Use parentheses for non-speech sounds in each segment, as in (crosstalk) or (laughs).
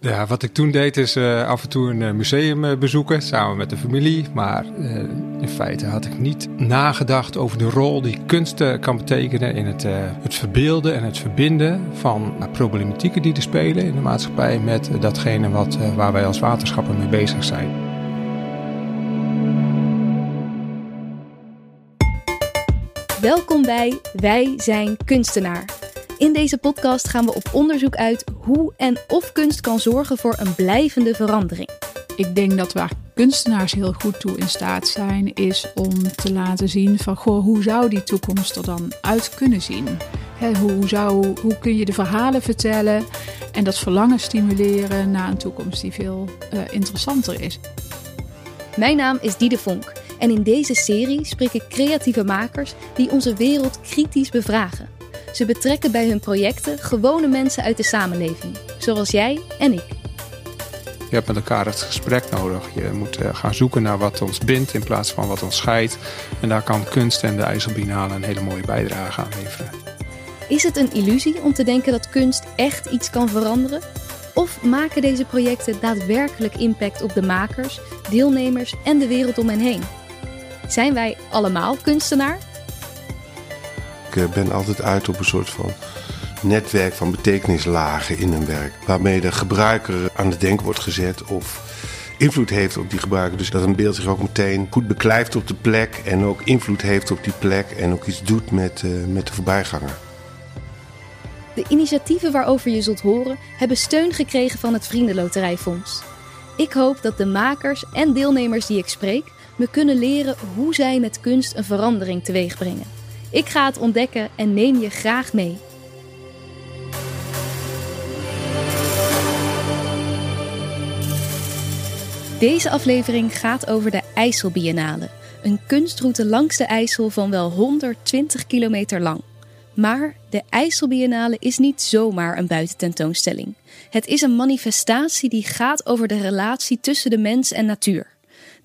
Ja, wat ik toen deed is uh, af en toe een uh, museum uh, bezoeken samen met de familie. Maar in feite had ik niet nagedacht over de rol die kunst kan betekenen in het, het verbeelden en het verbinden van problematieken die er spelen in de maatschappij met datgene wat, waar wij als waterschappen mee bezig zijn. Welkom bij Wij zijn kunstenaar. In deze podcast gaan we op onderzoek uit hoe en of kunst kan zorgen voor een blijvende verandering. Ik denk dat waar kunstenaars heel goed toe in staat zijn, is om te laten zien van goh, hoe zou die toekomst er dan uit kunnen zien? hoe, zou, hoe kun je de verhalen vertellen en dat verlangen stimuleren naar een toekomst die veel uh, interessanter is? Mijn naam is Diede Vonk en in deze serie spreek ik creatieve makers die onze wereld kritisch bevragen. Ze betrekken bij hun projecten gewone mensen uit de samenleving, zoals jij en ik. Je hebt met elkaar het gesprek nodig. Je moet eh, gaan zoeken naar wat ons bindt in plaats van wat ons scheidt. En daar kan kunst en de IJsselbinale een hele mooie bijdrage aan leveren. Is het een illusie om te denken dat kunst echt iets kan veranderen? Of maken deze projecten daadwerkelijk impact op de makers, deelnemers en de wereld om hen heen? Zijn wij allemaal kunstenaar? Ik eh, ben altijd uit op een soort van netwerk van betekenislagen in een werk. Waarmee de gebruiker aan het denken wordt gezet of invloed heeft op die gebruiker. Dus dat een beeld zich ook meteen goed beklijft op de plek en ook invloed heeft op die plek en ook iets doet met, uh, met de voorbijganger. De initiatieven waarover je zult horen hebben steun gekregen van het Vriendenloterijfonds. Ik hoop dat de makers en deelnemers die ik spreek me kunnen leren hoe zij met kunst een verandering teweeg brengen. Ik ga het ontdekken en neem je graag mee. Deze aflevering gaat over de IJsselbiennale, een kunstroute langs de IJssel van wel 120 kilometer lang. Maar de IJsselbiennale is niet zomaar een buitententoonstelling. Het is een manifestatie die gaat over de relatie tussen de mens en natuur.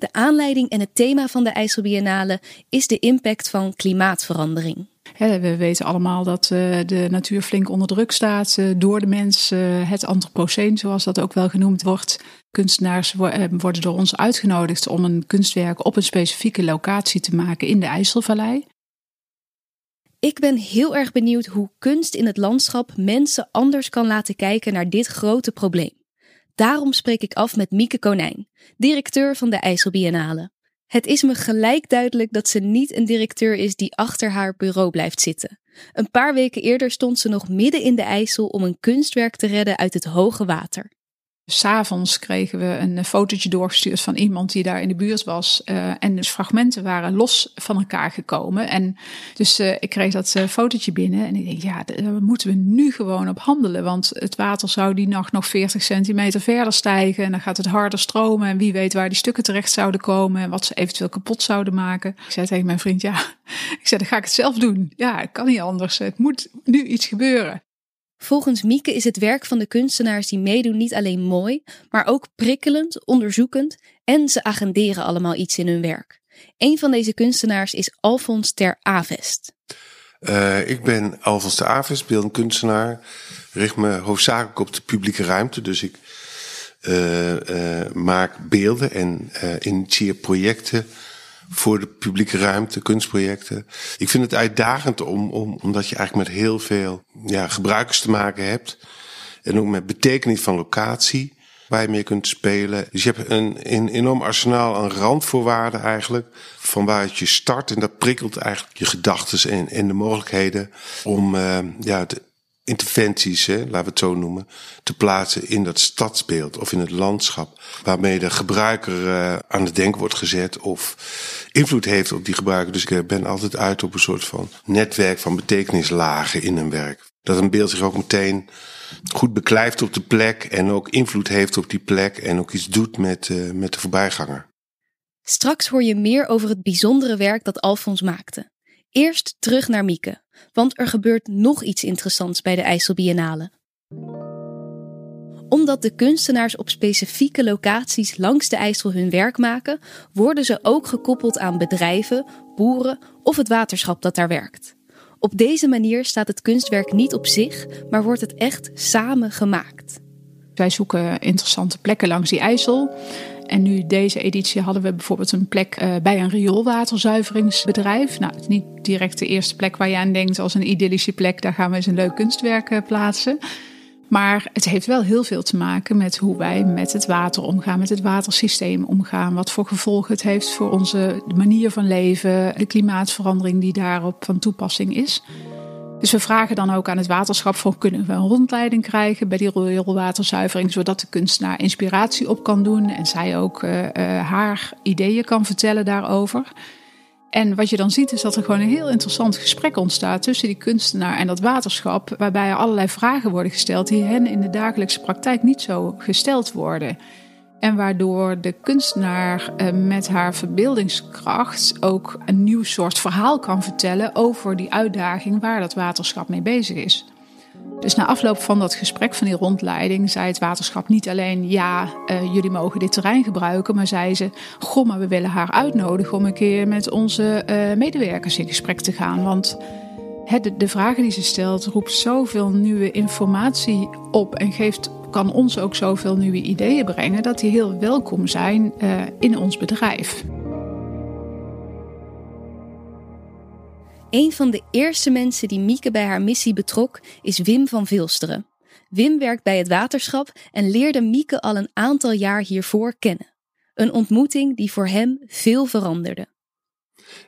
De aanleiding en het thema van de IJsselbiennale is de impact van klimaatverandering. we weten allemaal dat eh, de natuur flink onder druk staat eh, door de mens, uh, het antropoceen, zoals dat ook wel genoemd wordt. Kunstenaars worden door ons uitgenodigd om een kunstwerk op een specifieke locatie te maken in de IJsselvallei. Ik ben heel erg benieuwd hoe kunst in het landschap mensen anders kan laten kijken naar dit grote probleem. Daarom spreek ik af met Mieke Konijn, directeur van de IJsselbiennale. Het is me gelijk duidelijk dat ze niet een directeur is die achter haar bureau blijft zitten. Een paar weken eerder stond ze nog midden in de IJssel om een kunstwerk te redden uit het hoge water. S'avonds kregen we een fotootje doorgestuurd van iemand die daar in de buurt was. Uh, en dus fragmenten waren los van elkaar gekomen. En dus uh, ik kreeg dat fotootje binnen. En ik denk, ja, daar moeten we nu gewoon op handelen. Want het water zou die nacht nog 40 centimeter verder stijgen. En dan gaat het harder stromen. En wie weet waar die stukken terecht zouden komen. En wat ze eventueel kapot zouden maken. Ik zei tegen mijn vriend, ja, (laughs) ik zei, dan ga ik het zelf doen. Ja, het kan niet anders. Het moet nu iets gebeuren. Volgens Mieke is het werk van de kunstenaars die meedoen niet alleen mooi, maar ook prikkelend, onderzoekend en ze agenderen allemaal iets in hun werk. Een van deze kunstenaars is Alfons ter Avest. Uh, ik ben Alfons ter Avest, beeldend kunstenaar. Richt me hoofdzakelijk op de publieke ruimte. Dus ik uh, uh, maak beelden en initieer projecten voor de publieke ruimte, kunstprojecten. Ik vind het uitdagend om, om, omdat je eigenlijk met heel veel ja, gebruikers te maken hebt. En ook met betekenis van locatie waar je mee kunt spelen. Dus je hebt een, een enorm arsenaal aan randvoorwaarden eigenlijk. Van waaruit je start. En dat prikkelt eigenlijk je gedachten en, en de mogelijkheden om uh, ja, interventies, hè, laten we het zo noemen, te plaatsen in dat stadsbeeld of in het landschap. Waarmee de gebruiker uh, aan het denken wordt gezet of invloed heeft op die gebruiker. Dus ik ben altijd uit op een soort van netwerk van betekenislagen in een werk. Dat een beeld zich ook meteen goed beklijft op de plek en ook invloed heeft op die plek en ook iets doet met, uh, met de voorbijganger. Straks hoor je meer over het bijzondere werk dat Alfons maakte. Eerst terug naar Mieke, want er gebeurt nog iets interessants bij de IJsselbiennale. Omdat de kunstenaars op specifieke locaties langs de IJssel hun werk maken, worden ze ook gekoppeld aan bedrijven, boeren of het waterschap dat daar werkt. Op deze manier staat het kunstwerk niet op zich, maar wordt het echt samen gemaakt. Wij zoeken interessante plekken langs die IJssel. En nu deze editie hadden we bijvoorbeeld een plek uh, bij een rioolwaterzuiveringsbedrijf. Nou, het is niet direct de eerste plek waar je aan denkt als een idyllische plek. Daar gaan we eens een leuk kunstwerk uh, plaatsen. Maar het heeft wel heel veel te maken met hoe wij met het water omgaan, met het watersysteem omgaan. Wat voor gevolgen het heeft voor onze manier van leven, de klimaatverandering die daarop van toepassing is. Dus we vragen dan ook aan het waterschap voor kunnen we een rondleiding krijgen bij die rioolwaterzuivering, zodat de kunstenaar inspiratie op kan doen en zij ook uh, uh, haar ideeën kan vertellen daarover. En wat je dan ziet is dat er gewoon een heel interessant gesprek ontstaat tussen die kunstenaar en dat waterschap, waarbij er allerlei vragen worden gesteld die hen in de dagelijkse praktijk niet zo gesteld worden. En waardoor de kunstenaar eh, met haar verbeeldingskracht ook een nieuw soort verhaal kan vertellen over die uitdaging waar dat waterschap mee bezig is. Dus na afloop van dat gesprek, van die rondleiding, zei het waterschap niet alleen: ja, uh, jullie mogen dit terrein gebruiken, maar zei ze: goh, maar we willen haar uitnodigen om een keer met onze uh, medewerkers in gesprek te gaan. Want de, de vragen die ze stelt roept zoveel nieuwe informatie op en geeft, kan ons ook zoveel nieuwe ideeën brengen, dat die heel welkom zijn uh, in ons bedrijf. Een van de eerste mensen die Mieke bij haar missie betrok is Wim van Vilsteren. Wim werkt bij het waterschap en leerde Mieke al een aantal jaar hiervoor kennen. Een ontmoeting die voor hem veel veranderde.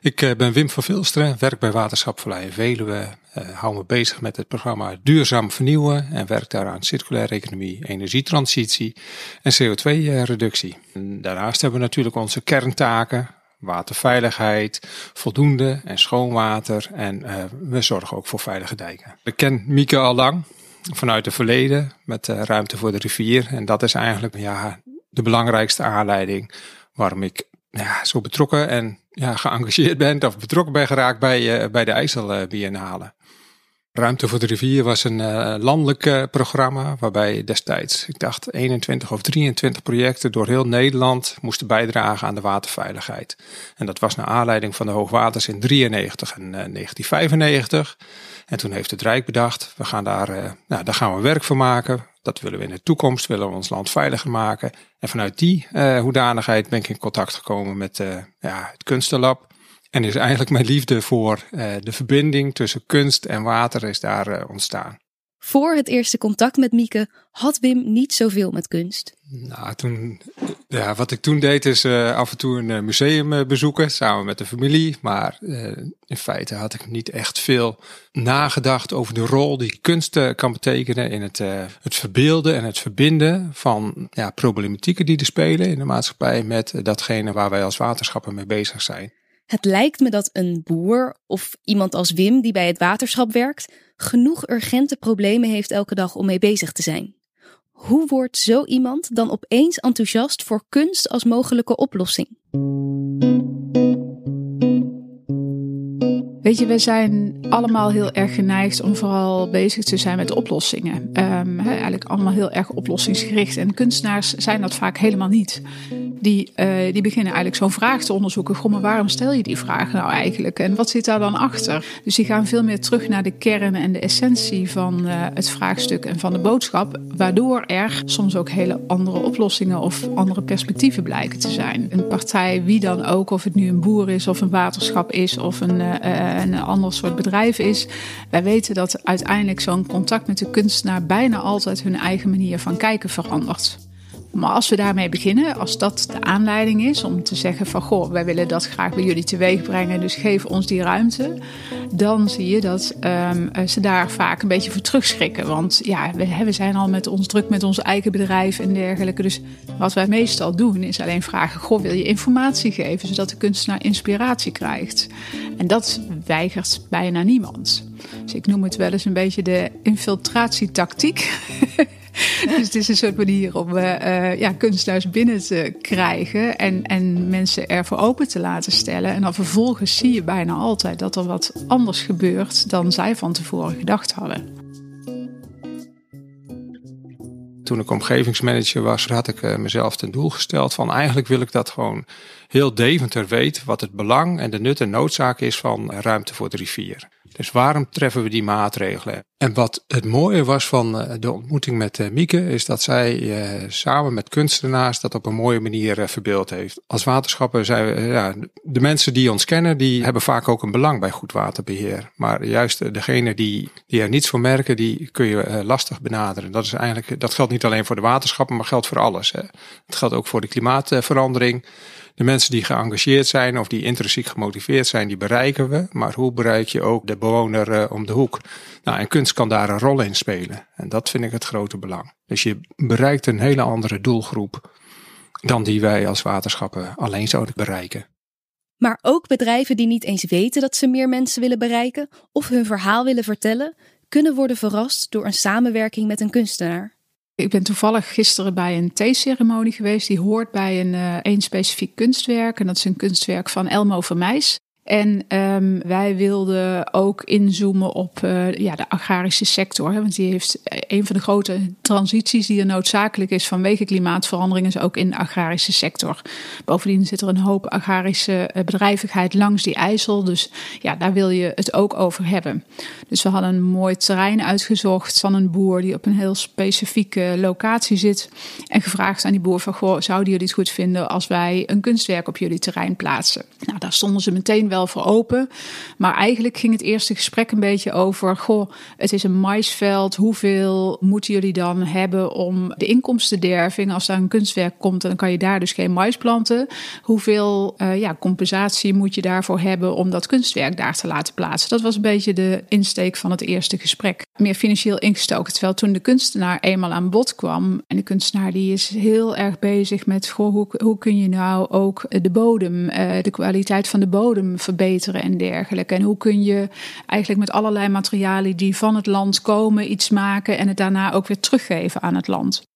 Ik eh, ben Wim van Vilsteren, werk bij Waterschap Vallei Veluwe. Uh, hou me bezig met het programma Duurzaam Vernieuwen en werk daar aan circulaire economie, energietransitie en CO2-reductie. Daarnaast hebben we natuurlijk onze kerntaken, waterveiligheid, voldoende en schoon water. En uh, we zorgen ook voor veilige dijken. Ik ken Mieke al lang vanuit het verleden met ruimte voor de rivier. En dat is eigenlijk ja, de belangrijkste aanleiding waarom ik ja, zo betrokken en ja, geëngageerd ben of betrokken ben geraakt bij, uh, bij de IJssel Biennale. Ruimte voor de rivier was een uh, landelijk programma waarbij destijds, ik dacht, 21 of 23 projecten door heel Nederland moesten bijdragen aan de waterveiligheid. En dat was naar aanleiding van de hoogwaters in 93 en uh, 1995. En toen heeft het Rijk bedacht, we gaan daar, nou, daar gaan we werk van maken. Dat willen we in de toekomst, willen we ons land veiliger maken. En vanuit die hoedanigheid ben ik in contact gekomen met ja, het Kunstenlab. En is eigenlijk mijn liefde voor de verbinding tussen kunst en water is daar ontstaan. Voor het eerste contact met Mieke had Wim niet zoveel met kunst. Nou, toen, ja, wat ik toen deed is uh, af en toe een museum bezoeken samen met de familie. Maar in feite had ik niet echt veel nagedacht over de rol die kunst kan betekenen in het, het verbeelden en het verbinden van ja, problematieken die er spelen in de maatschappij met datgene waar wij als waterschappen mee bezig zijn. Het lijkt me dat een boer of iemand als Wim die bij het waterschap werkt, genoeg urgente problemen heeft elke dag om mee bezig te zijn. Hoe wordt zo iemand dan opeens enthousiast voor kunst als mogelijke oplossing? Weet je, we zijn allemaal heel erg geneigd om vooral bezig te zijn met oplossingen. Um, eigenlijk allemaal heel erg oplossingsgericht. En kunstenaars zijn dat vaak helemaal niet die, uh, die beginnen eigenlijk zo'n vraag te onderzoeken. Goh, maar waarom stel je die vraag nou eigenlijk? En wat zit daar dan achter? Dus die gaan veel meer terug naar de kern en de essentie van uh, het vraagstuk en van de boodschap. Waardoor er soms ook hele andere oplossingen of andere perspectieven blijken te zijn. Een partij, wie dan ook, of het nu een boer is of een waterschap is of een, uh, een ander soort bedrijf is. Wij weten dat uiteindelijk zo'n contact met de kunstenaar bijna altijd hun eigen manier van kijken verandert. Maar als we daarmee beginnen, als dat de aanleiding is om te zeggen van goh, wij willen dat graag bij jullie teweeg brengen, dus geef ons die ruimte, dan zie je dat um, ze daar vaak een beetje voor terugschrikken. Want ja, we, we zijn al met ons druk met ons eigen bedrijf en dergelijke. Dus wat wij meestal doen is alleen vragen, goh, wil je informatie geven, zodat de kunstenaar inspiratie krijgt. En dat weigert bijna niemand. Dus ik noem het wel eens een beetje de infiltratietactiek. (laughs) (laughs) dus het is een soort manier om uh, ja, kunstenaars binnen te krijgen en, en mensen ervoor open te laten stellen. En dan vervolgens zie je bijna altijd dat er wat anders gebeurt dan zij van tevoren gedacht hadden. Toen ik omgevingsmanager was, had ik uh, mezelf ten doel gesteld van eigenlijk wil ik dat gewoon heel Deventer weet wat het belang en de nut en noodzaak is van ruimte voor de rivier. Dus waarom treffen we die maatregelen? En wat het mooie was van eh, de ontmoeting met eh, Mieke, is dat zij uh, samen met kunstenaars dat op een mooie manier verbeeld heeft. Als waterschapper zijn we, ja, de mensen die ons kennen, die hebben vaak ook een belang bij goed waterbeheer. Maar juist degene die, die er niets voor merken, die kun je lastig benaderen. Dat is eigenlijk, dat geldt niet alleen voor de waterschappen, maar geldt voor alles. Het geldt ook voor de klimaatverandering. De mensen die geëngageerd zijn of die intrinsiek gemotiveerd zijn, die bereiken we. Maar hoe bereik je ook de bewoner om de hoek? Nou, en kan daar een rol in spelen. En dat vind ik het grote belang. Dus je bereikt een hele andere doelgroep dan die wij als waterschappen alleen zouden bereiken. Maar ook bedrijven die niet eens weten dat ze meer mensen willen bereiken of hun verhaal willen vertellen, kunnen worden verrast door een samenwerking met een kunstenaar. Ik ben toevallig gisteren bij een theeceremonie geweest. Die hoort bij een, uh, een specifiek kunstwerk. En dat is een kunstwerk van Elmo Vermeijs. En um, wij wilden ook inzoomen op uh, ja, de agrarische sector. Hè, want die heeft een van de grote transities die er noodzakelijk is vanwege klimaatverandering, is ook in de agrarische sector. Bovendien zit er een hoop agrarische eh, bedrijvigheid langs die IJssel. Dus ja, daar wil je het ook over hebben. Dus we hadden een mooi terrein uitgezocht van een boer die op een heel specifieke locatie zit. En gevraagd aan die boer van, goh, zouden jullie het goed vinden als wij een kunstwerk op jullie terrein plaatsen? Nou, daar stonden ze meteen wel voor open. Maar eigenlijk ging het eerste gesprek een beetje over: goh, het is een maisveld. Hoeveel moeten jullie dan hebben om de inkomstenderving? Als daar een kunstwerk komt, dan kan je daar dus geen mais planten. Hoeveel uh, ja, compensatie moet je daarvoor hebben om dat kunstwerk daar te laten plaatsen? Dat was een beetje de insteek van het eerste gesprek. Meer financieel ingestoken. Terwijl toen de kunstenaar eenmaal aan bod kwam. En de kunstenaar die is heel erg bezig met: goh, hoe, kun je nou ook de bodem, uh, de kwaliteit van de bodem verbeteren en dergelijke. En hoe kun je eigenlijk met allerlei materialen die van het land komen iets maken en het daarna ook weer teruggeven aan het land.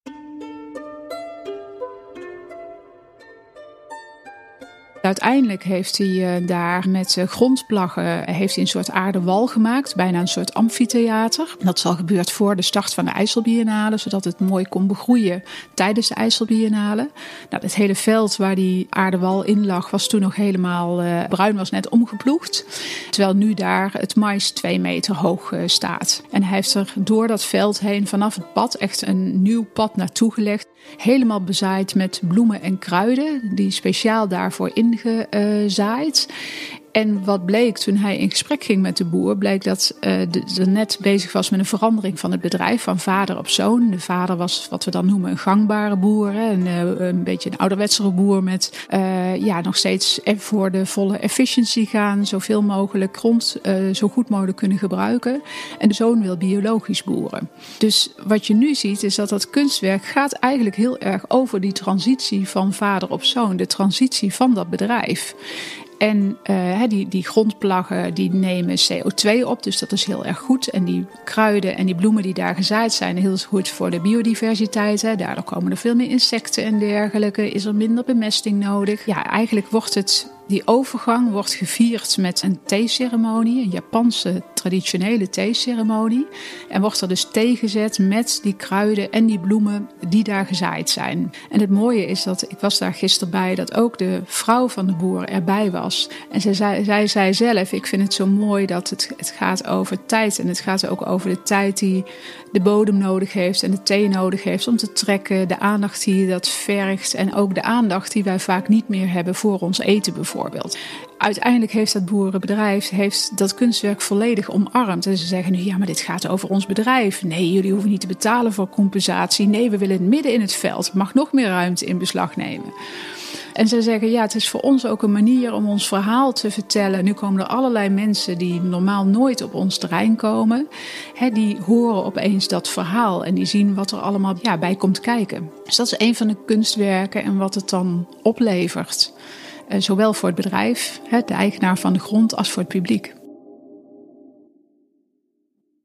Uiteindelijk heeft hij eh, daar met eh, grondplaggen heeft hij een soort aardewal gemaakt, bijna een soort amfitheater. Dat is al gebeurd voor de start van de IJsselbiennale, zodat het mooi kon begroeien tijdens de IJsselbiennale. Nou, het hele veld waar die aardewal in lag, was toen nog helemaal bruin, was net omgeploegd. Terwijl nu daar het mais twee meter hoog staat. En hij heeft er door dat veld heen, vanaf het pad, echt een nieuw pad naartoe gelegd. Helemaal bezaaid met bloemen en kruiden, die speciaal daarvoor ingezaaid. En wat bleek toen hij in gesprek ging met de boer, bleek dat uh, er net bezig was met een verandering van het bedrijf van vader op zoon. De vader was wat we dan noemen een gangbare boer, een, uh, een beetje een ouderwetsere boer met uh, ja, nog steeds voor de volle efficiëntie gaan, zoveel mogelijk grond zo goed mogelijk kunnen gebruiken. En de zoon wil biologisch boeren. Dus wat je nu ziet is dat dat kunstwerk gaat eigenlijk heel erg over die transitie van vader op zoon, de transitie van dat bedrijf. En uh, die, die grondplaggen die nemen CO2 op, dus dat is heel erg goed. En die kruiden en die bloemen die daar gezaaid zijn, heel goed voor de biodiversiteit. Hè. Daardoor komen er veel meer insecten en dergelijke. Is er minder bemesting nodig? Ja, eigenlijk wordt het die overgang wordt gevierd met een theeceremonie, een Japanse traditionele theeceremonie. En wordt er dus tegenzet met die kruiden en die bloemen die daar gezaaid zijn. En het mooie is dat, ik was daar gisteren bij, dat ook de vrouw van de boer erbij was. En zij zei, zij zei zelf, ik vind het zo mooi dat het, het gaat over tijd. En het gaat ook over de tijd die de bodem nodig heeft en de thee nodig heeft om te trekken. De aandacht die dat vergt en ook de aandacht die wij vaak niet meer hebben voor ons eten bijvoorbeeld. Uiteindelijk heeft dat boerenbedrijf heeft dat kunstwerk volledig omarmd. En ze zeggen nu, ja, maar dit gaat over ons bedrijf. Nee, jullie hoeven niet te betalen voor compensatie. Nee, we willen midden in het veld. Mag nog meer ruimte in beslag nemen. En ze zeggen, ja, het is voor ons ook een manier om ons verhaal te vertellen. Nu komen er allerlei mensen die normaal nooit op ons terrein komen. Hè, die horen opeens dat verhaal en die zien wat er allemaal ja, bij komt kijken. Dus dat is een van de kunstwerken en wat het dan oplevert. Eh, zowel voor het bedrijf, de eigenaar van de grond, als voor het publiek.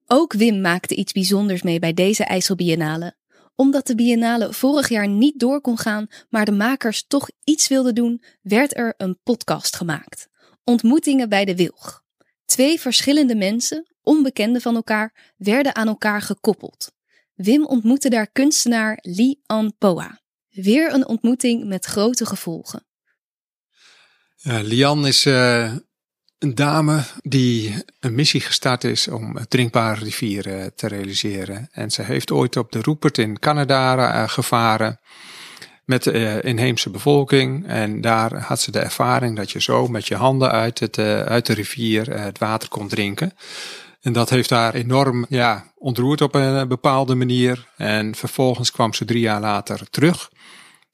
Ook Wim maakte iets bijzonders mee bij deze IJsselbiennale. Omdat de biennale vorig jaar niet door kon gaan, maar de makers toch iets wilden doen, werd er een podcast gemaakt. Ontmoetingen bij de Wilg. Twee verschillende mensen, onbekenden van elkaar, werden aan elkaar gekoppeld. Wim ontmoette daar kunstenaar Li An Poa. Weer een ontmoeting met grote gevolgen. Lian is uh, een dame die een missie gestart is om drinkbare rivieren te realiseren. En ze heeft ooit op de Rupert in Canada gevaren met de inheemse bevolking. En daar had ze de ervaring dat je zo met je handen uit, het, uit de rivier het water kon drinken. En dat heeft haar enorm ja, ontroerd op een bepaalde manier. En vervolgens kwam ze drie jaar later terug.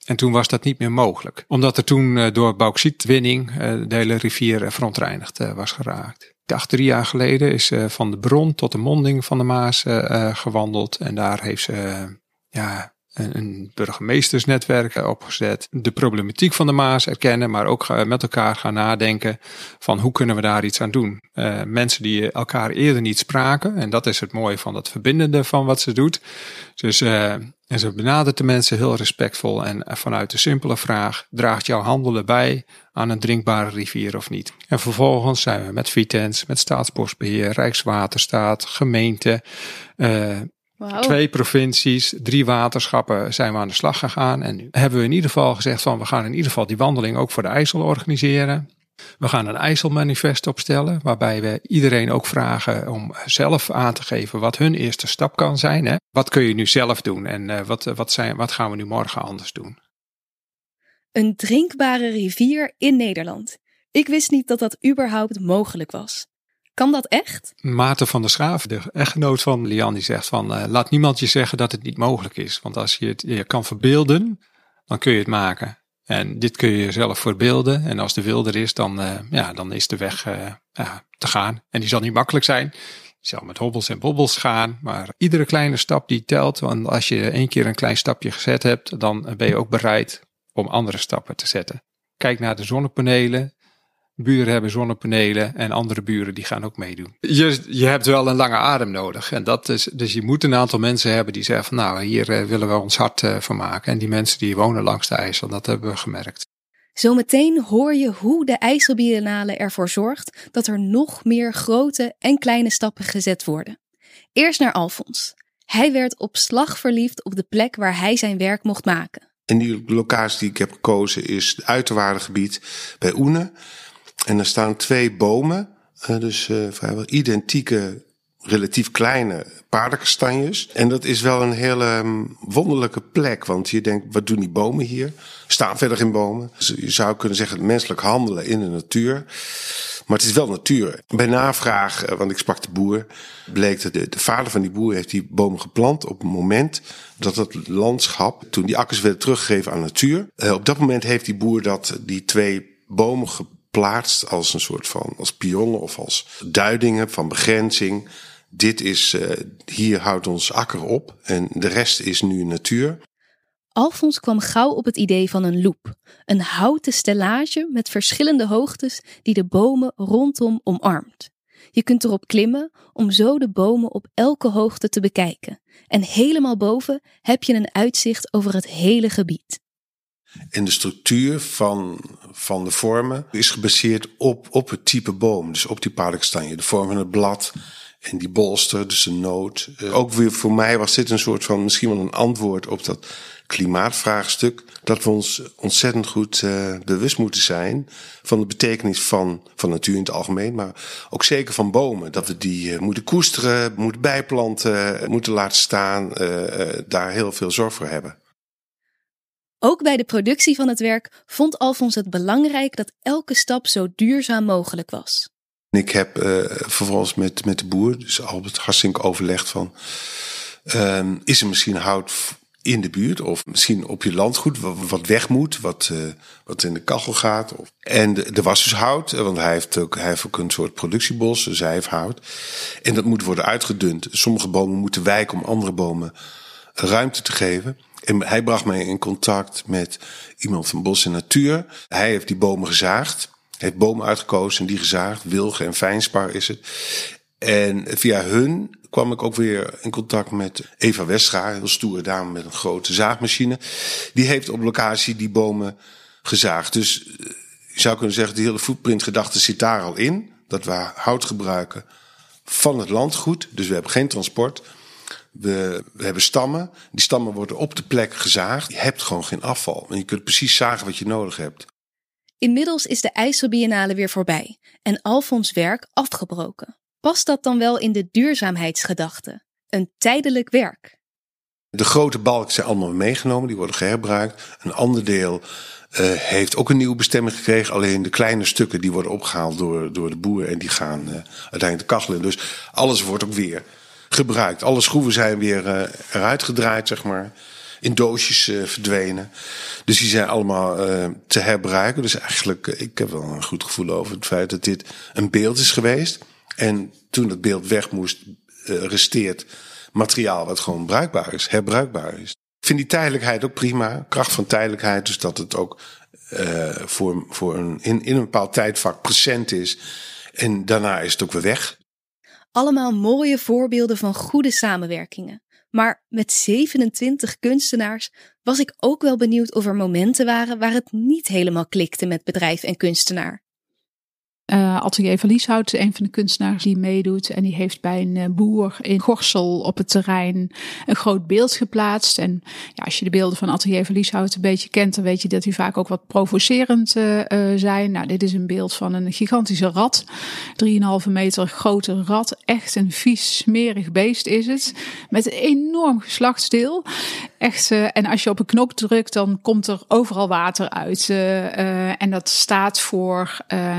En toen was dat niet meer mogelijk. Omdat er toen uh, door bauxietwinning uh, de hele rivier verontreinigd uh, was geraakt. Ik drie jaar geleden is van de bron tot de monding van de Maas gewandeld. En daar heeft ze ja, een burgemeestersnetwerk opgezet. De problematiek van de Maas erkennen, maar ook met elkaar gaan nadenken van hoe kunnen we daar iets aan doen. Uh, mensen die elkaar eerder niet spraken, en dat is het mooie van dat verbindende van wat ze doet. Dus uh, en ze benadert de mensen heel respectvol en vanuit de simpele vraag: draagt jouw handelen bij aan een drinkbare rivier of niet? En vervolgens zijn we met Vitens, met Staatsbosbeheer, Rijkswaterstaat, gemeente, uh, Wow. Twee provincies, drie waterschappen zijn we aan de slag gegaan. En nu hebben we in ieder geval gezegd van we gaan in ieder geval die wandeling ook voor de IJssel organiseren. We gaan een IJsselmanifest opstellen, waarbij we iedereen ook vragen om zelf aan te geven wat hun eerste stap kan zijn. Hè? Wat kun je nu zelf doen en uh, wat, wat, zijn, wat gaan we nu morgen anders doen? Een drinkbare rivier in Nederland. Ik wist niet dat dat überhaupt mogelijk was. Kan dat echt? Maarten van der Schaaf, de echtgenoot van Lian, die zegt van uh, laat niemand je zeggen dat het niet mogelijk is. Want als je het je kan verbeelden, dan kun je het maken. En dit kun je zelf verbeelden. En als de wil er is, dan, uh, ja, dan is de weg ja, te gaan. En die zal niet makkelijk zijn. Die zal met hobbels en bobbels gaan. Maar iedere kleine stap die telt. Want als je één keer een klein stapje gezet hebt, dan ben je ook bereid om andere stappen te zetten. Kijk naar de zonnepanelen. Buren hebben zonnepanelen en andere buren die gaan ook meedoen. Je, je hebt wel een lange adem nodig. En dat is, dus je moet een aantal mensen hebben die zeggen van nou, hier uh, willen we ons hart uh, van maken. En die mensen die wonen langs de IJssel, dat hebben we gemerkt. Zometeen hoor je hoe de IJsselbiennale ervoor zorgt dat er nog meer grote en kleine stappen gezet worden. Eerst naar Alfons. Hij werd op slag verliefd op de plek waar hij zijn werk mocht maken. En die locatie die ik heb gekozen is het uiterwaardengebied bij Oene. En er staan twee bomen, uh, dus uh, vrijwel identieke, relatief kleine paardenkastanjes. En dat is wel een hele um, wonderlijke plek, want je denkt, wat doen die bomen hier? Staan verder geen bomen. Dus je zou kunnen zeggen, menselijk handelen in de natuur. Maar het is wel natuur. Bij navraag, uh, want ik sprak de boer, bleek dat de, de, vader van die boer heeft die bomen geplant op het moment dat het landschap, toen die akkers werden teruggegeven aan natuur. Op dat moment heeft die boer dat, die twee bomen geplant plaatst als een soort van als pionnen of als duidingen van begrenzing. Dit is, uh, hier houdt ons akker op en de rest is nu natuur. Alfons kwam gauw op het idee van een loop, een houten stellage met verschillende hoogtes die de bomen rondom omarmt. Je kunt erop klimmen om zo de bomen op elke hoogte te bekijken. En helemaal boven heb je een uitzicht over het hele gebied. En de structuur van, van de vormen is gebaseerd op, op het type boom. Dus op die paardenkastanje. De vorm van het blad en die bolster, dus de noot. Uh, ook weer voor mij was dit een soort van misschien wel een antwoord op dat klimaatvraagstuk. Dat we ons ontzettend goed uh, bewust moeten zijn van de betekenis van, van natuur in het algemeen. Maar ook zeker van bomen. Dat we die uh, moeten koesteren, moeten bijplanten, moeten laten staan. daar heel veel zorg voor hebben. Ook bij de productie van het werk vond Alfons het belangrijk dat elke stap zo duurzaam mogelijk was. Ik heb uh, vervolgens met, met de boer, dus Albert Hassink, overlegd van... Uh, is er misschien hout in de buurt of misschien op je landgoed wat, weg moet, wat, uh, wat in de kachel gaat. Of, en er was dus hout, want hij heeft, ook, hij heeft een soort productiebos, een zijfhout. En dat moet worden uitgedund. Sommige bomen moeten wijken om andere bomen ruimte te geven. Hij bracht mij in contact met iemand van Bos en Natuur. Hij heeft die bomen gezaagd. Heeft bomen uitgekozen en die gezaagd. Wilgen en fijnspar is het. En via hun kwam ik ook weer in contact met Eva Westra, een heel stoere dame met een grote zaagmachine. Die heeft op locatie die bomen gezaagd. Dus eh, je zou kunnen zeggen, de hele footprintgedachte zit daar al in. Dat we hout gebruiken van het landgoed. Dus we hebben geen transport. We, we, hebben stammen. Die stammen worden op de plek gezaagd. Je hebt gewoon geen afval. En je kunt precies zagen wat je nodig hebt. Inmiddels is de IJsselbiennale weer voorbij en Alfons werk afgebroken. Past dat dan wel in de duurzaamheidsgedachte? Een tijdelijk werk. De grote balken zijn allemaal meegenomen, die worden geherbruikt. Een ander deel uh, heeft ook een nieuwe bestemming gekregen. Alleen de kleine stukken die worden opgehaald door, door de boer en die gaan uh, uiteindelijk de kachelen. Dus alles wordt ook weer gebruikt. Alle schroeven zijn weer uh, eruit gedraaid, zeg maar. In doosjes verdwenen. Dus die zijn allemaal te herbruiken. Dus eigenlijk, ik heb wel een goed gevoel over het feit dat dit een beeld is geweest. En toen het beeld weg moest, resteert materiaal wat gewoon bruikbaar is, herbruikbaar is. Ik vind die tijdelijkheid ook prima. Kracht van tijdelijkheid, dus dat het ook voor, voor een, in, in een bepaald tijdvak present is. En daarna is het ook weer weg. Allemaal mooie voorbeelden van goede samenwerkingen. Maar met 27 kunstenaars was ik ook wel benieuwd of er momenten waren waar het niet helemaal klikte met bedrijf en kunstenaar. Uh, Atelier van Lieshout, een van de kunstenaars die meedoet. En die heeft bij een uh, boer in Gorsel op het terrein een groot beeld geplaatst. En ja, als je de beelden van Atelier van Lieshout een beetje kent, dan weet je dat die vaak ook wat provocerend uh, zijn. Nou, dit is een beeld van een gigantische rat. 3,5 meter grote rat. Echt een vies, smerig beest is het. Met een enorm geslachtsdeel. Echt, en als je op een knop drukt, dan komt er overal water uit. en dat staat voor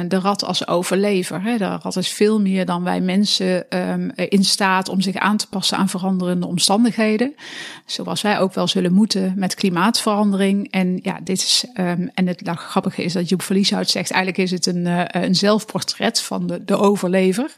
de rat als overlever. Hè. De rat is veel meer dan wij mensen um, in staat om zich aan te passen aan veranderende omstandigheden. Zoals wij ook wel zullen moeten met klimaatverandering. En ja, dit is, um, en het grappige is dat Joep Verlieshout zegt, eigenlijk is het een, een zelfportret van de, de overlever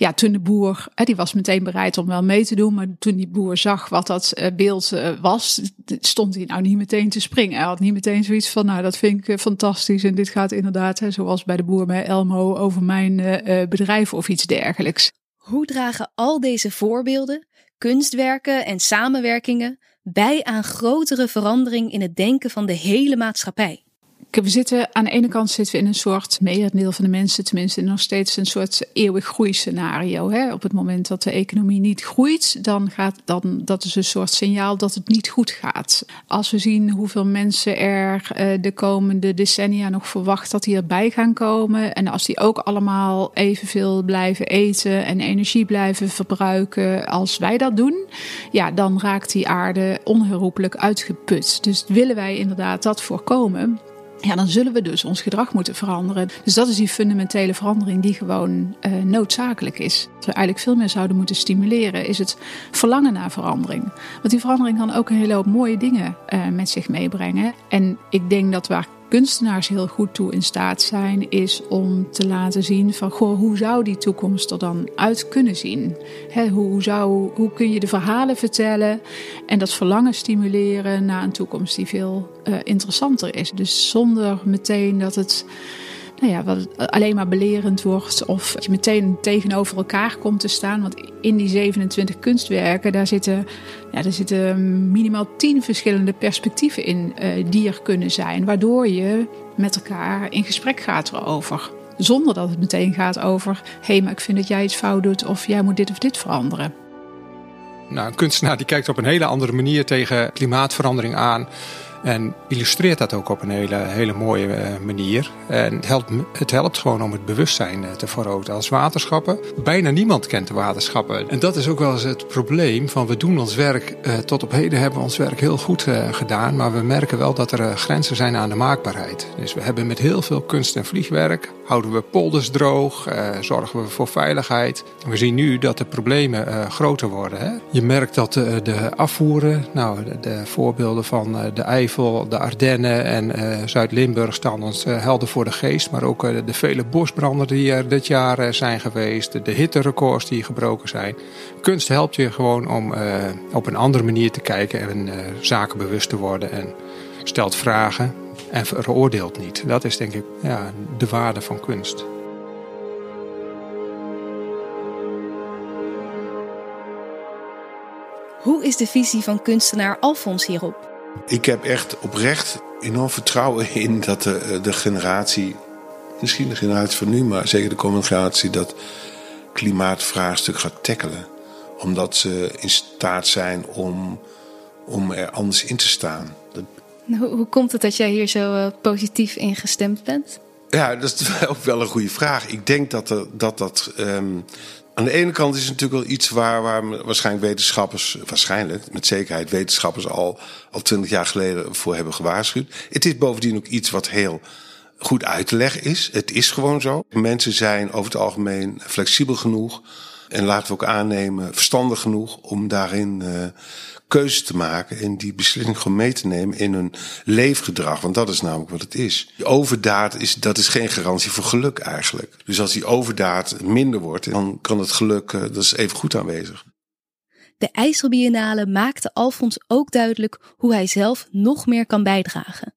ja, toen de boer, die was meteen bereid om wel mee te doen. Maar toen die boer zag wat dat eh, beeld eh, was, stond hij nou niet meteen te springen. Hij had niet meteen zoiets van, nou dat vind ik eh, fantastisch. En dit gaat inderdaad, zoals bij de boer bij Elmo, over mijn bedrijf of iets dergelijks. Hoe dragen al deze voorbeelden, kunstwerken en samenwerkingen bij aan grotere verandering in het denken van de hele maatschappij? We zitten aan de ene kant zitten we in een soort, merendeel van de mensen tenminste, nog steeds een soort eeuwig groeiscenario. Hè? Op het moment dat de economie niet groeit, dan gaat dan, dat is een soort signaal dat het niet goed gaat. Als we zien hoeveel mensen er uh, de komende decennia nog verwacht dat die erbij gaan komen. En als die ook allemaal evenveel blijven eten en energie blijven verbruiken als wij dat doen, ja, dan raakt die aarde onherroepelijk uitgeput. Dus willen wij inderdaad dat voorkomen, ja, dan zullen we dus ons gedrag moeten veranderen. Dus dat is die fundamentele verandering die gewoon uh, noodzakelijk is. Wat we eigenlijk veel meer zouden moeten stimuleren, is het verlangen naar verandering. Want die verandering kan ook een hele hoop mooie dingen uh, met zich meebrengen. En ik denk dat waar kunstenaars heel goed toe in staat zijn, is om te laten zien van goh, hoe zou die toekomst er dan uit kunnen zien? hoe, zou, hoe kun je de verhalen vertellen en dat verlangen stimuleren naar een toekomst die veel uh, interessanter is? Dus zonder meteen dat het nou ja, wat alleen maar belerend wordt of dat je meteen tegenover elkaar komt te staan. Want in die 27 kunstwerken, daar zitten, ja, daar zitten minimaal 10 verschillende perspectieven in uh, die er kunnen zijn. Waardoor je met elkaar in gesprek gaat erover. Zonder dat het meteen gaat over, hé, hey, maar ik vind dat jij iets fout doet of jij moet dit of dit veranderen. Nou, een kunstenaar die kijkt op een hele andere manier tegen klimaatverandering aan en illustreert dat ook op een hele, hele mooie eh, manier. En het helpt, het helpt gewoon om het bewustzijn eh, te vergroten. Als waterschappen, bijna niemand kent de waterschappen. En dat is ook wel eens het probleem van we doen ons werk, eh, tot op heden hebben we ons werk heel goed gedaan. Maar we merken wel dat er grenzen zijn aan de maakbaarheid. Dus we hebben met heel veel kunst en vliegwerk, houden we polders droog, zorgen we voor veiligheid. We zien nu dat de problemen groter worden. Hè? Je merkt dat de afvoeren, nou de, de voorbeelden van de ei de Ardennen en Zuid-Limburg staan ons helder voor de geest. Maar ook de vele bosbranden die er dit jaar zijn geweest. De hitterecords die gebroken zijn. Kunst helpt je gewoon om op een andere manier te kijken en zaken bewust te worden. En stelt vragen en veroordeelt niet. Dat is denk ik ja, de waarde van kunst. Hoe is de visie van kunstenaar Alfons hierop? Ik heb echt oprecht enorm vertrouwen in dat de, de generatie, misschien de generatie van nu, maar zeker de komende generatie, dat klimaatvraagstuk gaat tackelen. Omdat ze in staat zijn om, om er anders in te staan. Dat (laughs) Hoe, komt het dat jij hier zo uh, positief ingestemd bent? Ja, dat is (laughs) ook wel een goede vraag. Ik denk dat er, dat, dat um, aan de ene kant is het natuurlijk wel iets waar, waar waarschijnlijk wetenschappers, waarschijnlijk met zekerheid wetenschappers al, al twintig jaar geleden voor hebben gewaarschuwd. Het is bovendien ook iets wat heel goed uit te leggen is. Het is gewoon zo. Mensen zijn over het algemeen flexibel genoeg. En laten we ook aannemen, verstandig genoeg om daarin uh, keuzes te maken en die beslissing gewoon mee te nemen in hun leefgedrag. Want dat is namelijk wat het is. Die overdaad is, dat is geen garantie voor geluk eigenlijk. Dus als die overdaad minder wordt, dan kan het geluk, uh, dat is even goed aanwezig. De IJsselbiennale maakte Alfons ook duidelijk hoe hij zelf nog meer kan bijdragen.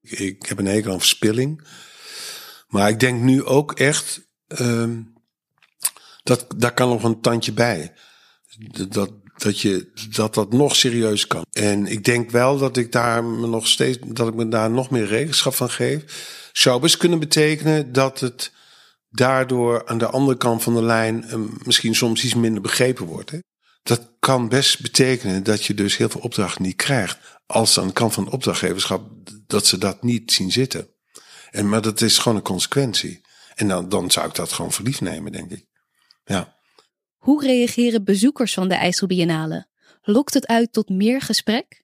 Ik heb een hekel aan verspilling. Maar ik denk nu ook echt, uh, dat, daar kan nog een tandje bij. Dat, dat, je, dat dat nog serieus kan. En ik denk wel dat ik daar nog steeds, dat ik me daar nog meer rekenschap van geef. Zou best kunnen betekenen dat het daardoor aan de andere kant van de lijn uh, misschien soms iets minder begrepen wordt. Hè? Dat kan best betekenen dat je dus heel veel opdrachten niet krijgt. Als aan de kant van de opdrachtgeverschap dat ze dat niet zien zitten. En, maar dat is gewoon een consequentie. En dan, dan zou ik dat gewoon verliefd nemen, denk ik. Ja. Hoe reageren bezoekers van de IJsselbiennale? Lokt het uit tot meer gesprek?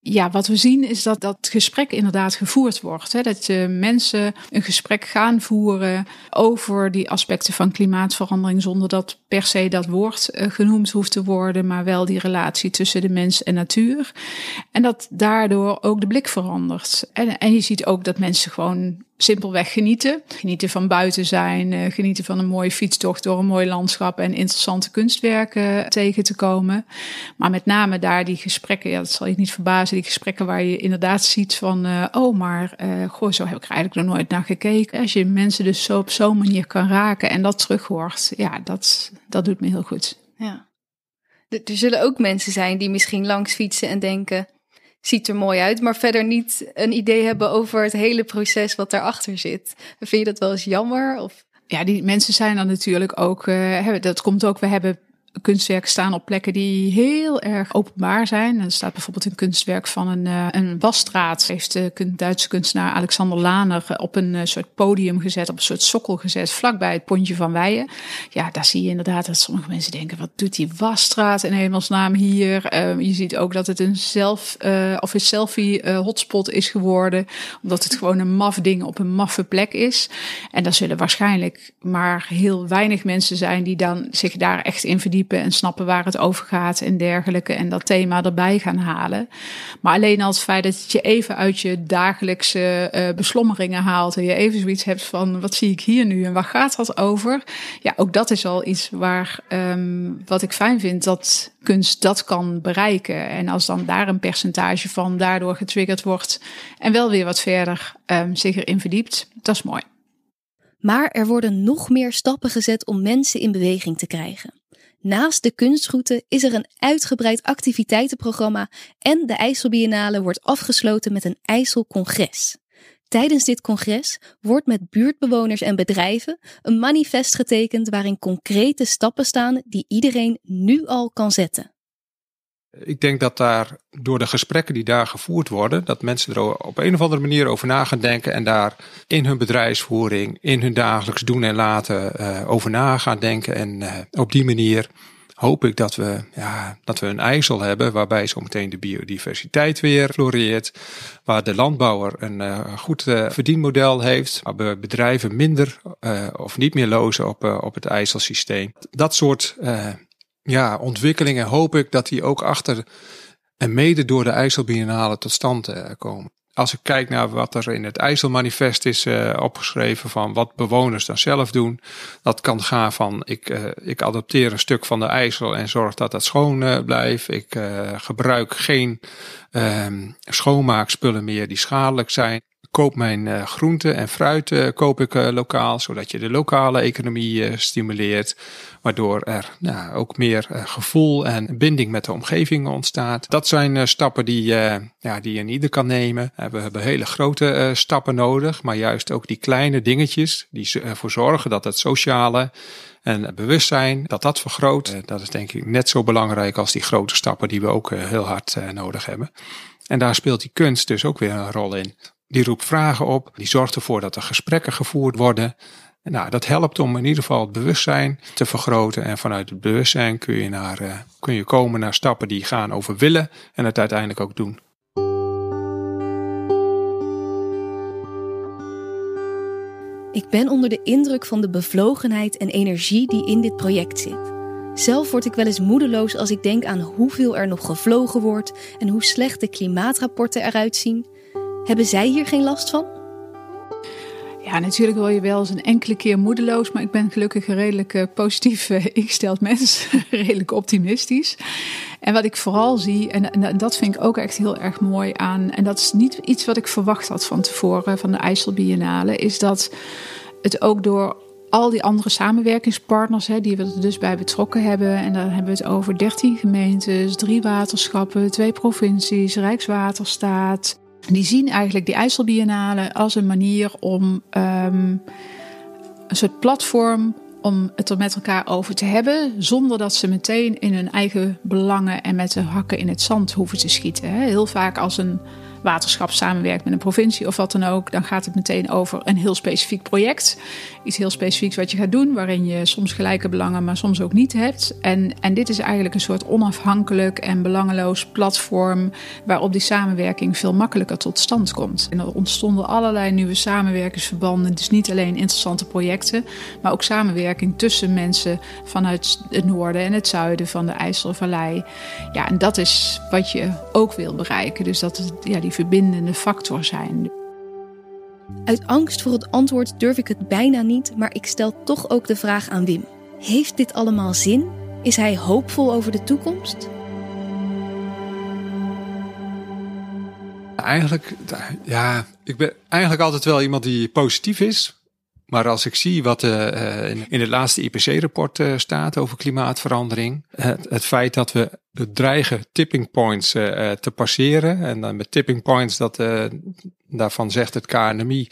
Ja, wat we zien is dat dat gesprek inderdaad gevoerd wordt. Hè? Dat uh, mensen een gesprek gaan voeren over die aspecten van klimaatverandering zonder dat per se dat woord uh, genoemd hoeft te worden, maar wel die relatie tussen de mens en natuur. En dat daardoor ook de blik verandert. En, en je ziet ook dat mensen gewoon simpelweg genieten. Genieten van buiten zijn, uh, genieten van een mooie fietstocht door een mooi landschap en interessante kunstwerken tegen te komen. Maar met name daar die gesprekken, ja, dat zal je niet verbazen, die gesprekken waar je inderdaad ziet van, uh, oh, maar goh, zo heb ik er eigenlijk nog nooit naar gekeken. Als je mensen dus zo op zo'n manier kan raken en dat terug hoort, ja, dat, dat doet me heel goed. Ja. Er zullen ook mensen zijn die misschien langs fietsen en denken, ziet er mooi uit, maar verder niet een idee hebben over het hele proces wat daarachter zit. Vind je dat wel eens jammer? Of? Ja, die mensen zijn dan natuurlijk ook, uh, dat komt ook, we hebben kunstwerken staan op plekken die heel erg openbaar zijn. Er staat bijvoorbeeld een kunstwerk van een, uh, een wasstraat. Heeft de Duitse kunstenaar Alexander Laner op een uh, soort podium gezet, op een soort sokkel gezet, vlakbij het pontje van Weijen. Ja, daar zie je inderdaad dat sommige mensen denken, wat doet die wasstraat in hemelsnaam hier? Uh, je ziet ook dat het een zelf of een selfie hotspot is geworden, omdat het gewoon een maf ding op een maffe plek is. En daar zullen waarschijnlijk maar heel weinig mensen zijn die dan zich daar echt in verdiepen en snappen waar het over gaat en dergelijke. En dat thema erbij gaan halen. Maar alleen al het feit dat je even uit je dagelijkse uh, beslommeringen haalt. En je even zoiets hebt van wat zie ik hier nu en waar gaat dat over? Ja, ook dat is al iets waar um, wat ik fijn vind dat kunst dat kan bereiken. En als dan daar een percentage van daardoor getriggerd wordt en wel weer wat verder um, zich erin verdiept, dat is mooi. Maar er worden nog meer stappen gezet om mensen in beweging te krijgen. Naast de kunstroute is er een uitgebreid activiteitenprogramma en de IJsselbiennale wordt afgesloten met een IJsselcongres. Tijdens dit congres wordt met buurtbewoners en bedrijven een manifest getekend waarin concrete stappen staan die iedereen nu al kan zetten. Ik denk dat daar door de gesprekken die daar gevoerd worden, dat mensen er op een of andere manier over na gaan denken en daar in hun bedrijfsvoering, in hun dagelijks doen en laten uh, over na gaan denken. En uh, op die manier hoop ik dat we, ja, dat we een IJssel hebben waarbij zometeen de biodiversiteit weer floreert, waar de landbouwer een uh, goed verdienmodel heeft, waar bedrijven minder of niet meer lozen op, op het IJsselsysteem. Dat soort ja, ontwikkelingen hoop ik dat die ook achter en mede door de IJsselbiennale tot stand uh, komen. Als ik kijk naar wat er in het IJsselmanifest is uh, opgeschreven van wat bewoners dan zelf doen, dat kan gaan van ik, uh, ik adopteer een stuk van de IJssel en zorg dat dat schoon blijft. Ik gebruik geen ehm, schoonmaakspullen meer die schadelijk zijn koop mijn uh, groenten en fruit uh, koop ik uh, lokaal, zodat je de lokale economie stimuleert, waardoor er nou, ook meer gevoel en binding met de omgeving ontstaat. Dat zijn stappen die, ja, die een ieder kan nemen. we hebben hele grote stappen nodig, maar juist ook die kleine dingetjes die ervoor zorgen dat het sociale en bewustzijn, dat dat vergroot. dat is denk ik net zo belangrijk als die grote stappen die we ook heel hard nodig hebben. En daar speelt die kunst dus ook weer een rol in. Die roept vragen op, die zorgt ervoor dat er gesprekken gevoerd worden. En nou, dat helpt om in ieder geval het bewustzijn te vergroten. En vanuit het bewustzijn kun je, naar, uh, kun je komen naar stappen die gaan over willen en het uiteindelijk ook doen. Ik ben onder de indruk van de bevlogenheid en energie die in dit project zit. Zelf word ik wel eens moedeloos als ik denk aan hoeveel er nog gevlogen wordt en hoe slecht de klimaatrapporten eruit zien. Hebben zij hier geen last van? Ja, natuurlijk wil je wel eens een enkele keer moedeloos, maar ik ben gelukkig een redelijk uh, positief uh, (laughs) ingesteld mens, (laughs) redelijk optimistisch. En wat ik vooral zie, en, en, dat vind ik ook echt heel erg mooi aan, en dat is niet iets wat ik verwacht had van tevoren van de IJsselbiennale, is dat het ook door al die andere samenwerkingspartners, hè, die we er dus bij betrokken hebben. En dan hebben we het over 13 gemeentes, drie waterschappen, twee provincies, Rijkswaterstaat. Die zien eigenlijk die IJsselbiennale als een manier om um, een soort platform om het er met elkaar over te hebben, zonder dat ze meteen in hun eigen belangen en met de hakken in het zand hoeven te schieten. Heel vaak als een waterschap samenwerkt met een provincie of wat dan ook, dan gaat het meteen over een heel specifiek project. Iets heel specifieks wat je gaat doen, waarin je soms gelijke belangen, maar soms ook niet hebt. En, en dit is eigenlijk een soort onafhankelijk en belangeloos platform waarop die samenwerking veel makkelijker tot stand komt. En er ontstonden allerlei nieuwe samenwerkingsverbanden. Dus niet alleen interessante projecten, maar ook samenwerking tussen mensen vanuit het noorden en het zuiden van de IJsselvallei. Ja, en dat is wat je ook wil bereiken. Dus dat ja, die verbindende factor zijn. Uit angst voor het antwoord durf ik het bijna niet, maar ik stel toch ook de vraag aan Wim. Heeft dit allemaal zin? Is hij hoopvol over de toekomst? Eigenlijk, ja, ik ben eigenlijk altijd wel iemand die positief is. Maar als ik zie wat uh, in het laatste IPC-rapport uh, staat over klimaatverandering, het, het, feit dat we dreigen tipping points te passeren, en dan met tipping points, dat, daarvan zegt het KNMI,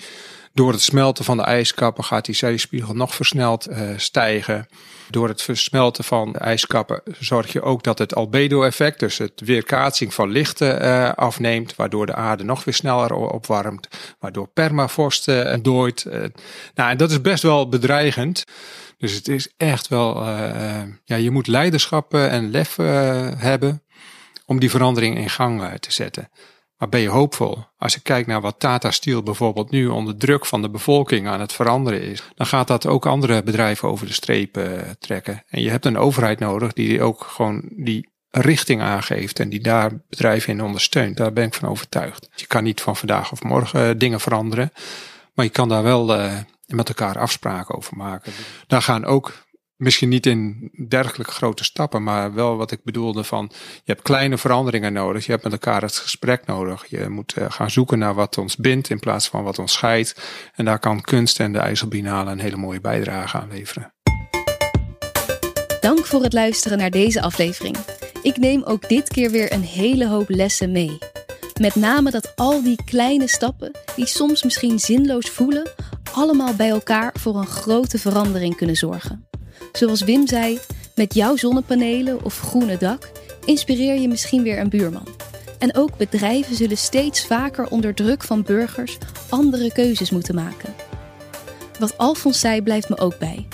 door het smelten van de ijskappen gaat die zeespiegel nog versneld stijgen. Door het versmelten van de ijskappen zorg je ook dat het albedo-effect, dus het weerkaatsing van licht uh, afneemt, waardoor de aarde nog weer sneller opwarmt, waardoor permafrost uh, dooit. Uh, nou, en dat is best wel bedreigend. Dus het is echt wel, ja, je moet leiderschap en lef hebben om die verandering in gang te zetten. Maar ben je hoopvol? Als je kijkt naar wat Tata Steel bijvoorbeeld nu onder druk van de bevolking aan het veranderen is, dan gaat dat ook andere bedrijven over de streep uh, trekken. En je hebt een overheid nodig die ook gewoon die richting aangeeft en die daar bedrijven in ondersteunt. Daar ben ik van overtuigd. Je kan niet van vandaag of morgen uh, dingen veranderen, maar je kan daar wel uh, met elkaar afspraken over maken. Daar gaan ook Misschien niet in dergelijke grote stappen, maar wel wat ik bedoelde van je hebt kleine veranderingen nodig. Je hebt met elkaar het gesprek nodig. Je moet uh, gaan zoeken naar wat ons bindt in plaats van wat ons scheidt. En daar kan kunst en de IJsselbinale een hele mooie bijdrage aan leveren. Dank voor het luisteren naar deze aflevering. Ik neem ook dit keer weer een hele hoop lessen mee. Met name dat al die kleine stappen, die soms misschien zinloos voelen, allemaal bij elkaar voor een grote verandering kunnen zorgen. Zoals Wim zei, met jouw zonnepanelen of groene dak inspireer je misschien weer een buurman. En ook bedrijven zullen steeds vaker onder druk van burgers andere keuzes moeten maken. Wat Alfons zei blijft me ook bij.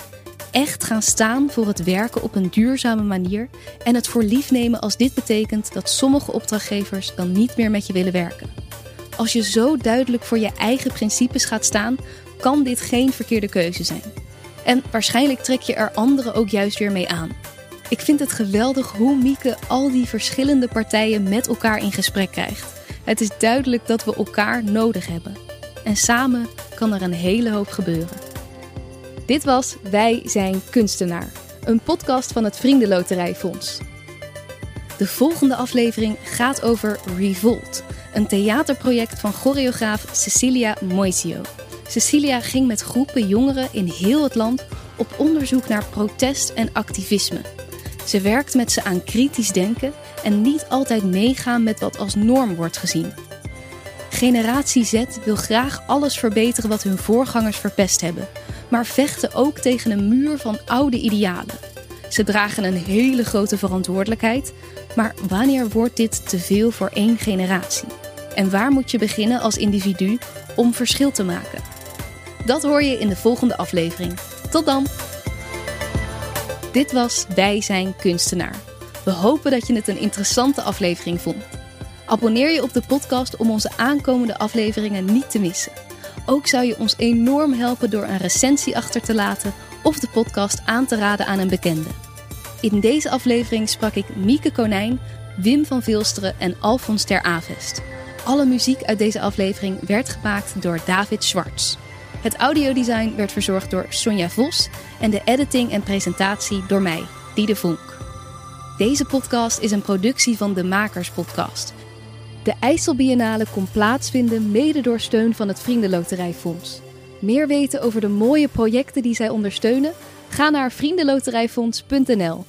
Echt gaan staan voor het werken op een duurzame manier en het voor lief nemen als dit betekent dat sommige opdrachtgevers dan niet meer met je willen werken. Als je zo duidelijk voor je eigen principes gaat staan, kan dit geen verkeerde keuze zijn. En waarschijnlijk trek je er anderen ook juist weer mee aan. Ik vind het geweldig hoe Mieke al die verschillende partijen met elkaar in gesprek krijgt. Het is duidelijk dat we elkaar nodig hebben. En samen kan er een hele hoop gebeuren. Dit was Wij zijn kunstenaar, een podcast van het Vriendenloterijfonds. De volgende aflevering gaat over Revolt, een theaterproject van choreograaf Cecilia Moisio. Cecilia ging met groepen jongeren in heel het land op onderzoek naar protest en activisme. Ze werkt met ze aan kritisch denken en niet altijd meegaan met wat als norm wordt gezien. Generatie Z wil graag alles verbeteren wat hun voorgangers verpest hebben, maar vechten ook tegen een muur van oude idealen. Ze dragen een hele grote verantwoordelijkheid, maar wanneer wordt dit te veel voor één generatie? En waar moet je beginnen als individu om verschil te maken? Dat hoor je in de volgende aflevering. Tot dan! Dit was Wij zijn kunstenaar. We hopen dat je het een interessante aflevering vond. Abonneer je op de podcast om onze aankomende afleveringen niet te missen. Ook zou je ons enorm helpen door een recensie achter te laten of de podcast aan te raden aan een bekende. In deze aflevering sprak ik Mieke Konijn, Wim van Vilsteren en Alfons ter Avest. Alle muziek uit deze aflevering werd gemaakt door David Schwartz. Het audiodesign werd verzorgd door Sonja Vos en de editing en presentatie door mij, Diede Vonk. Deze podcast is een productie van de Makers Podcast. De IJsselbiennale kon plaatsvinden mede door steun van het Vriendenloterijfonds. Meer weten over de mooie projecten die zij ondersteunen? Ga naar vriendenloterijfonds.nl